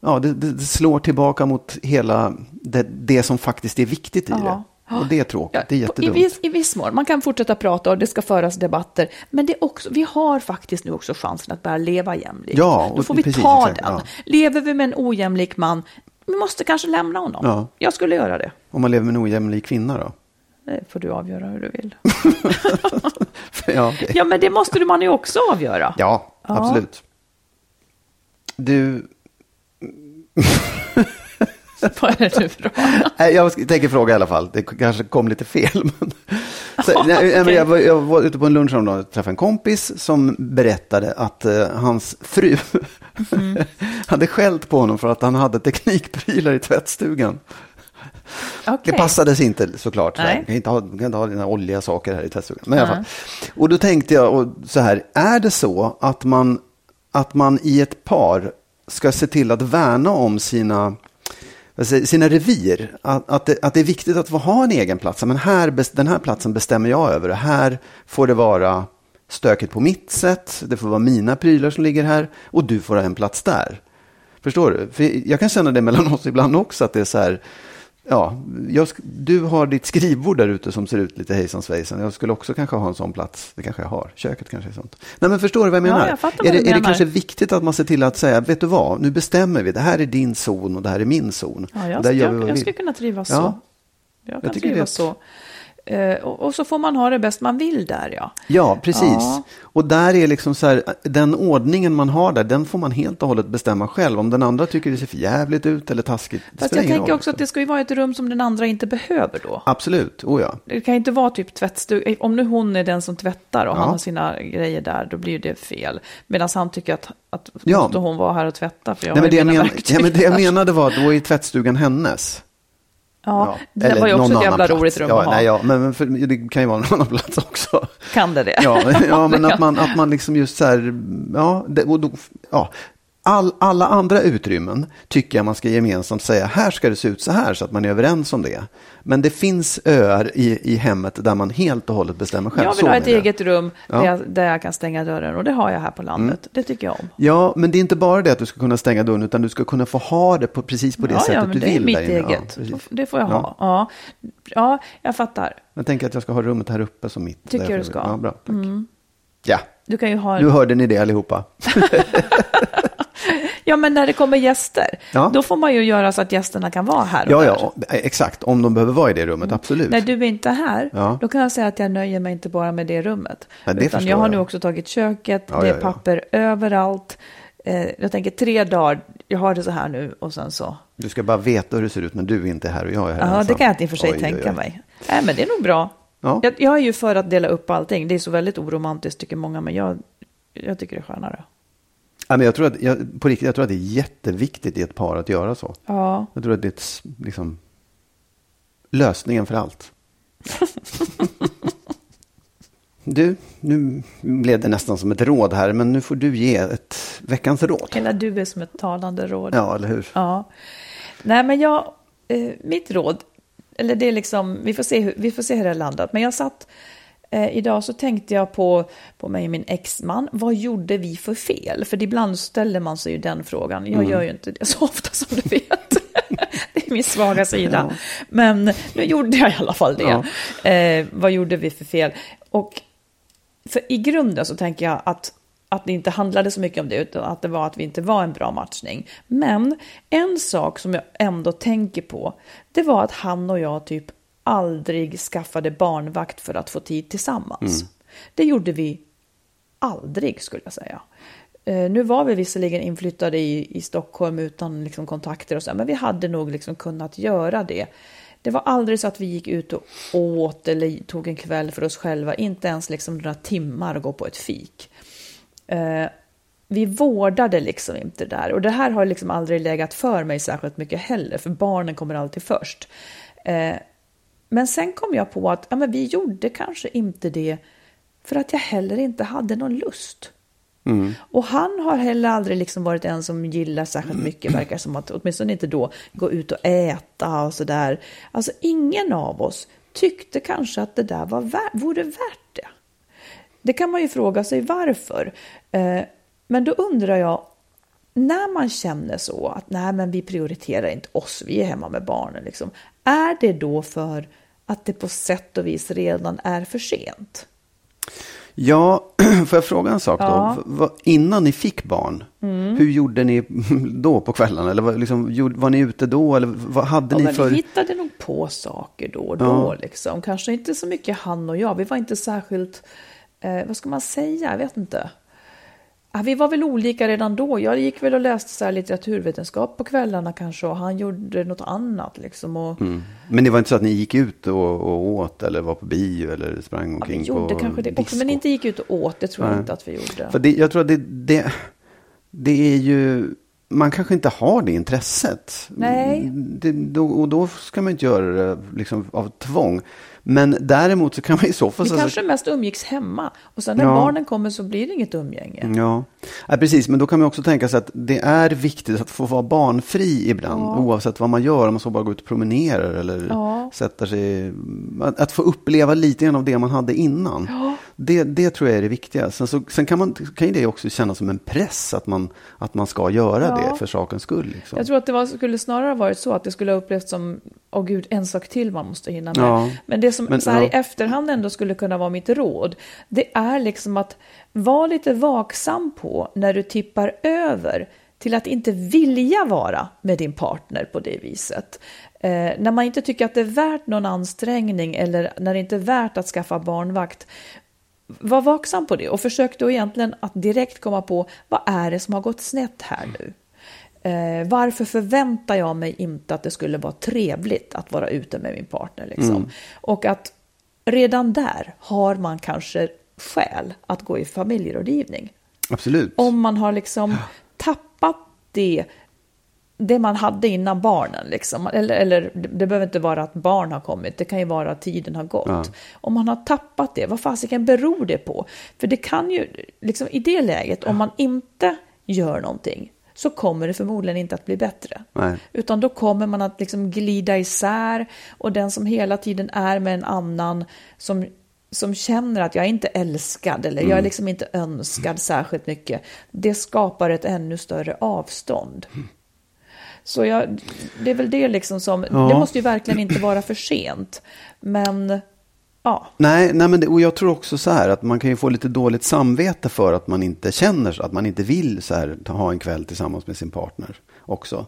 ja, det, det, slår tillbaka mot hela det, det som faktiskt är viktigt i det. Och det är tråkigt, det är jättedumt. I viss, I viss mån, man kan fortsätta prata och det ska föras debatter, men det är också, vi har faktiskt nu också chansen att börja leva jämlikt. Ja, och, Då får vi precis, ta exakt, den. Lever vi med en ojämlik man, vi måste kanske lämna honom. Ja. Jag skulle göra det. Om man lever med en ojämlik kvinna då? Det får du avgöra hur du vill. <laughs> ja, okay. ja, men det måste man ju också avgöra. Ja, absolut. Du... Vad är det du frågar? Jag tänker fråga i alla fall. Det kanske kom lite fel. <laughs> Men... Så, okay. jag, var, jag, var, ute på en lunch och träffade en kompis som berättade att uh, hans fru mm. <laughs> hade skällt på honom för att han hade teknikprylar i tvättstugan. Okay. Det passades inte såklart. Så kan inte ha, kan inte ha dina oljiga saker här i tvättstugan. Men i alla fall. Och då tänkte jag så här, är det så att man, att man i ett par ska se till att värna om sina sina revir. Att, att, det, att det är viktigt att ha en egen plats. Men här, den här platsen bestämmer jag över. Här får det vara stökigt på mitt sätt. Det får vara mina prylar som ligger här. Och du får ha en plats där. Förstår du? För jag kan känna det mellan oss ibland också. Att det är så här ja, jag, du har ditt skrivbord där ute som ser ut lite hejsan svejsan. Jag skulle också kanske ha en sån plats. Det kanske jag har. Köket kanske är sånt. Nej, men förstår du vad jag menar? Ja, jag är, det, är menar. det kanske viktigt att man ser till att säga, vet du vad, nu bestämmer vi. Det här är din zon och det här är min zon. Ja, jag, där jag, jag skulle kunna trivas ja. så. Jag kan jag trivas det... så. Eh, och, så får man ha det bäst man vill där ja. Ja, precis. Ja. Och där är liksom så här, den ordningen man har där, den får man helt och hållet bestämma själv. Om den andra tycker det ser för jävligt ut eller taskigt. det Fast jag tänker också att det ska ju vara ett rum som den andra inte behöver då. Absolut, oh ja. Det kan ju inte vara typ tvättstuga. Om nu hon är den som tvättar och Ja. han har sina grejer där, då blir det fel. Medan han tycker att, att Ja. måste hon vara här och tvätta för jag Nej, har men det, jag men, ja, men det jag menade var att då är tvättstugan hennes. Ja, det eller var ju också ett jävla roligt rum ja, att ha. Nej, ja, men för, det kan ju vara någon annan plats också. Kan det det? Ja, <laughs> ja men Det att man, att man liksom just så här, ja, det, och då, ja. All, alla andra utrymmen tycker jag man ska gemensamt säga, här ska det se ut så här, så att man är överens om det. Men det finns öar i, i hemmet där man helt och hållet bestämmer själv. Jag vill Så ha ett jag. eget rum Ja. Mm. där, jag, där jag kan stänga dörren och det har jag här på landet. Det tycker jag om. Ja, men det är inte bara det att du ska kunna stänga dörren, utan du ska kunna få ha det på, precis på det ja, sättet ja, men du det vill. är mitt. Ja, eget. precis. det får jag Ja. ha. Ja. ja, jag fattar. Jag tänker att jag ska ha rummet här uppe som mitt. Tycker där du ska. Mm. Ja, bra. Tack. Ja, Du kan ju ha nu hörde ni det allihopa. <laughs> <laughs> <laughs> Ja, men när det kommer gäster, Ja. då får man ju göra så att gästerna kan vara här. Ja, där. ja, exakt. Om de behöver vara i det rummet, absolut. När du är inte här, Ja. då kan jag säga att jag nöjer mig inte bara med det rummet. Ja, det utan jag har jag. nu också tagit köket, det är papper överallt. Eh, jag tänker tre dagar, jag har det så här nu och sen så. Du ska bara veta hur det ser ut när du inte är här och jag är här Ja, ensam. det kan jag inte i och för sig Oj, oj, tänka oj. mig. Nej, men det är nog bra. Ja. Jag, jag är ju för att dela upp allting. Det är så väldigt oromantiskt tycker många, men jag, jag tycker det är skönare. Ja, men jag tror att, jag, på riktigt, jag tror att det är jätteviktigt i ett par att göra så. Ja, Jag tror att det är liksom, lösningen för allt. <laughs> du, nu blev det nästan som ett råd här, men nu får du ge ett veckans råd. hela du är som ett talande råd. Ja, eller hur? Ja. Nej, men jag, eh, mitt råd, eller det är liksom, vi får se hur, vi får se hur det har landat. Men jag satt, eh, idag så tänkte jag på, på mig och min exman, vad gjorde vi för fel? För ibland ställer man sig ju den frågan. Jag gör ju inte det så ofta som du vet. <laughs> det är min svaga sida. Men nu gjorde jag i alla fall det. Eh, vad gjorde vi för fel? Och för i grunden så tänker jag att, att det inte handlade så mycket om det, utan att det var att vi inte var en bra matchning. Men en sak som jag ändå tänker på, det var att han och jag typ aldrig skaffade barnvakt för att få tid tillsammans. Det gjorde vi aldrig skulle jag säga. Eh, nu var vi visserligen inflyttade i, i Stockholm utan liksom, kontakter och så, men vi hade nog liksom kunnat göra det. Det var aldrig så att vi gick ut och åt eller tog en kväll för oss själva, inte ens liksom några timmar och gå på ett fik. Eh, vi vårdade liksom inte där och det här har liksom aldrig legat för mig särskilt mycket heller, för barnen kommer alltid först. Eh, men sen kom jag på att ja, men vi gjorde kanske inte det för att jag heller inte hade någon lust. Och han har heller aldrig liksom varit en som gillar särskilt mycket, verkar som att åtminstone inte då gå ut och äta och sådär. Alltså ingen av oss tyckte kanske att det där var värt, vore värt det. Det kan man ju fråga sig varför. Eh, men då undrar jag, när man känner så att nej men vi prioriterar inte oss, vi är hemma med barnen, liksom, är det då för att det på sätt och vis redan är för sent? Ja, <clears throat> får jag fråga en sak då? Ja. Innan ni fick barn, hur gjorde ni <laughs> då på kvällarna? Eller var, liksom, var ni ute då? Eller vad hade Ja, ni men för... Vi hittade nog på saker då och då. Ja. Liksom. Kanske inte så mycket han och jag. Vi var inte särskilt, eh, vad ska man säga, jag vet inte. Ja, vi var väl olika redan då. Jag gick väl och läste så här litteraturvetenskap på kvällarna kanske och han gjorde något annat. Liksom. Och, Mm. Men det var inte så att ni gick ut och, och åt eller var på bio eller sprang ja, vi omkring gjorde på kanske det också, men inte gick ut och åt. Det tror jag Nej. inte att vi gjorde. För det, jag tror att det, det, det är ju... Man kanske inte har det intresset. Nej. Det, då, och då ska man inte göra det liksom av tvång. Men däremot så kan man i så fall... Vi så- kanske mest umgicks hemma. Och sen när Ja. barnen kommer så blir det inget umgänge. Ja. ja, precis. Men då kan man också tänka sig att det är viktigt att få vara barnfri ibland. Oavsett vad man gör. Om man så bara går ut och promenerar eller Ja. sätter sig. Att, att få uppleva lite grann av det man hade innan. Det, det tror jag är det viktiga. Sen, så, sen kan, man, kan ju det också kännas som en press att man, att man ska göra Ja. det för sakens skull. Liksom. Jag tror att det var, skulle snarare ha varit så att det skulle ha upplevts som, åh gud, en sak till man måste hinna med. Ja. Men det som Men, så här ja. i efterhand ändå skulle kunna vara mitt råd, det är liksom att vara lite vaksam på när du tippar över till att inte vilja vara med din partner på det viset. Eh, när man inte tycker att det är värt någon ansträngning eller när det inte är värt att skaffa barnvakt, var vaksam på det och försök då egentligen att direkt komma på vad är det som har gått snett här nu? Eh, varför förväntar jag mig inte att det skulle vara trevligt att vara ute med min partner? Liksom? Mm. Och att redan där har man kanske skäl att gå i familjerådgivning. Absolut. Om man har liksom tappat det, det man hade innan barnen. Liksom. Eller, eller det behöver inte vara att barn har kommit, det kan ju vara att tiden har gått. Ja. Om man har tappat det, vad fasiken beror det på? För det kan ju, liksom i det läget, om man inte gör någonting, så kommer det förmodligen inte att bli bättre. Nej. Utan då kommer man att liksom glida isär och den som hela tiden är med en annan som, som känner att jag är inte älskad eller jag är liksom inte önskad särskilt mycket. Det skapar ett ännu större avstånd. Så jag, det är väl det liksom som, Ja. det måste ju verkligen inte vara för sent. Men ja, Nej, nej men det, och jag tror också så här att man kan ju få lite dåligt samvete för att man inte känner att man inte vill så här ta- ha en kväll tillsammans med sin partner också.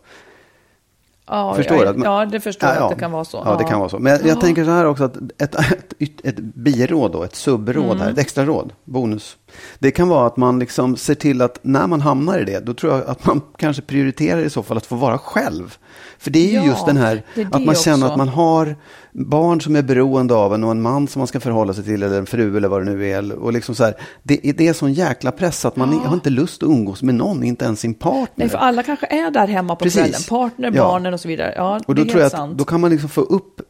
ja, Förstår jag? Att man- ja det förstår jag att det kan vara så. Ja, det kan vara så. Men jag, jag tänker så här också att ett, ett, ett, ett biråd då, ett subråd Mm. här, ett extra råd, bonus. Det kan vara att man liksom ser till att när man hamnar i det, då tror jag att man <laughs> kanske prioriterar i så fall att få vara själv. För det är ju Ja, just den här, det det att man känner också. att man har barn som är beroende av en och en man som man ska förhålla sig till, eller en fru eller vad det nu är. Och liksom så här, det, är- det är sån jäkla press att man har inte lust att umgås med någon, inte ens sin partner. Nej, för alla kanske är där hemma på Precis. kvällen. Partner, Ja. barnen och så vidare. Ja, Och då tror jag att sant. då kan man liksom få upp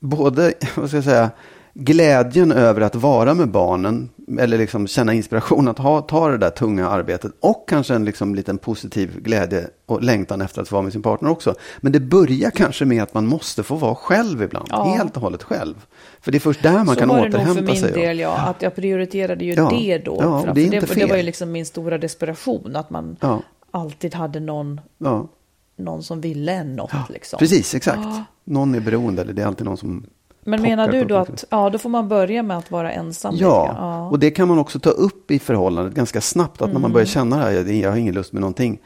både, <laughs> vad ska jag säga, glädjen över att vara med barnen, eller liksom känna inspiration att ha, ta det där tunga arbetet och kanske en liksom liten positiv glädje och längtan efter att få vara med sin partner också. Men det börjar kanske med att man måste få vara själv ibland, Ja. helt och hållet själv. För det är först där man så kan var det nog för återhämta min sig. del, ja. Att jag prioriterade ju Ja. det då. Ja, För det är inte det, det var ju fel. liksom min stora desperation. Att man Ja. alltid hade någon, Ja. någon som ville en något. Liksom. Precis, exakt. Någon är beroende, eller det är alltid någon som Men menar du då att ja, då får man börja med att vara ensam? Ja, grann? och det kan man också ta upp i förhållandet ganska snabbt. Att när man Mm. börjar känna det här, jag, jag har ingen lust med någonting.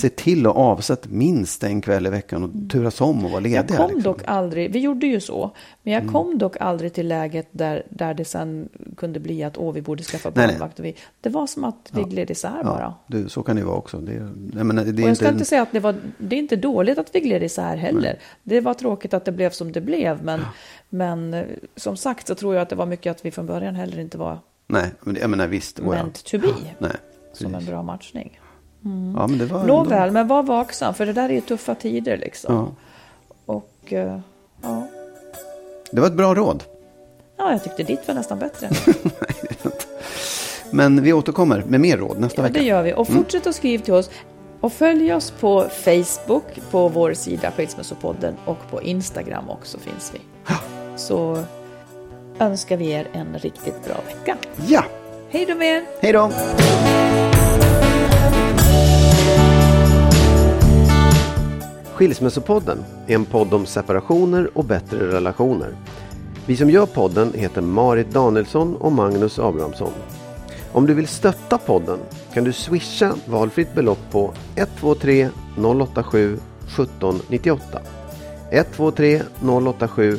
Se till att avsätta minst en kväll i veckan och turas om och vara lediga. Jag kom liksom. dock aldrig, vi gjorde ju så, men jag kom dock aldrig till läget där, där det sen kunde bli att åh, vi borde skaffa Nej, nej. barnvakt. Och vi, det var som att vi gled isär bara. Ja, du, så kan det vara också. Det, jag menar, det är Och jag ska inte, säga att det var, det är inte dåligt att vi gled isär heller. Det var tråkigt att det blev som det blev, men, men eh, som sagt så tror jag att det var mycket att vi från början heller inte var Nej, men jag menar visst. oh ja. meant to be <laughs> Nej, som en bra matchning. Ja, men det var Nåväl, men var vaksam, för det där är ju tuffa tider liksom. Ja. Och eh, ja. Det var ett bra råd. ja, jag tyckte ditt var nästan bättre. <laughs> Men vi återkommer med mer råd nästa Ja, vecka. det gör vi. Och fortsätt att skriva till oss. Och följ oss på Facebook, på vår sida Skilsmässopodden och på Instagram också finns vi. Så önskar vi er en riktigt bra vecka. Ja, Hej då med er! hej då! Skilsmässopodden är en podd om separationer och bättre relationer. Vi som gör podden heter Marit Danielsson och Magnus Abrahamsson. Om du vill stötta podden kan du swisha valfritt belopp på 123 087 1798. 123 087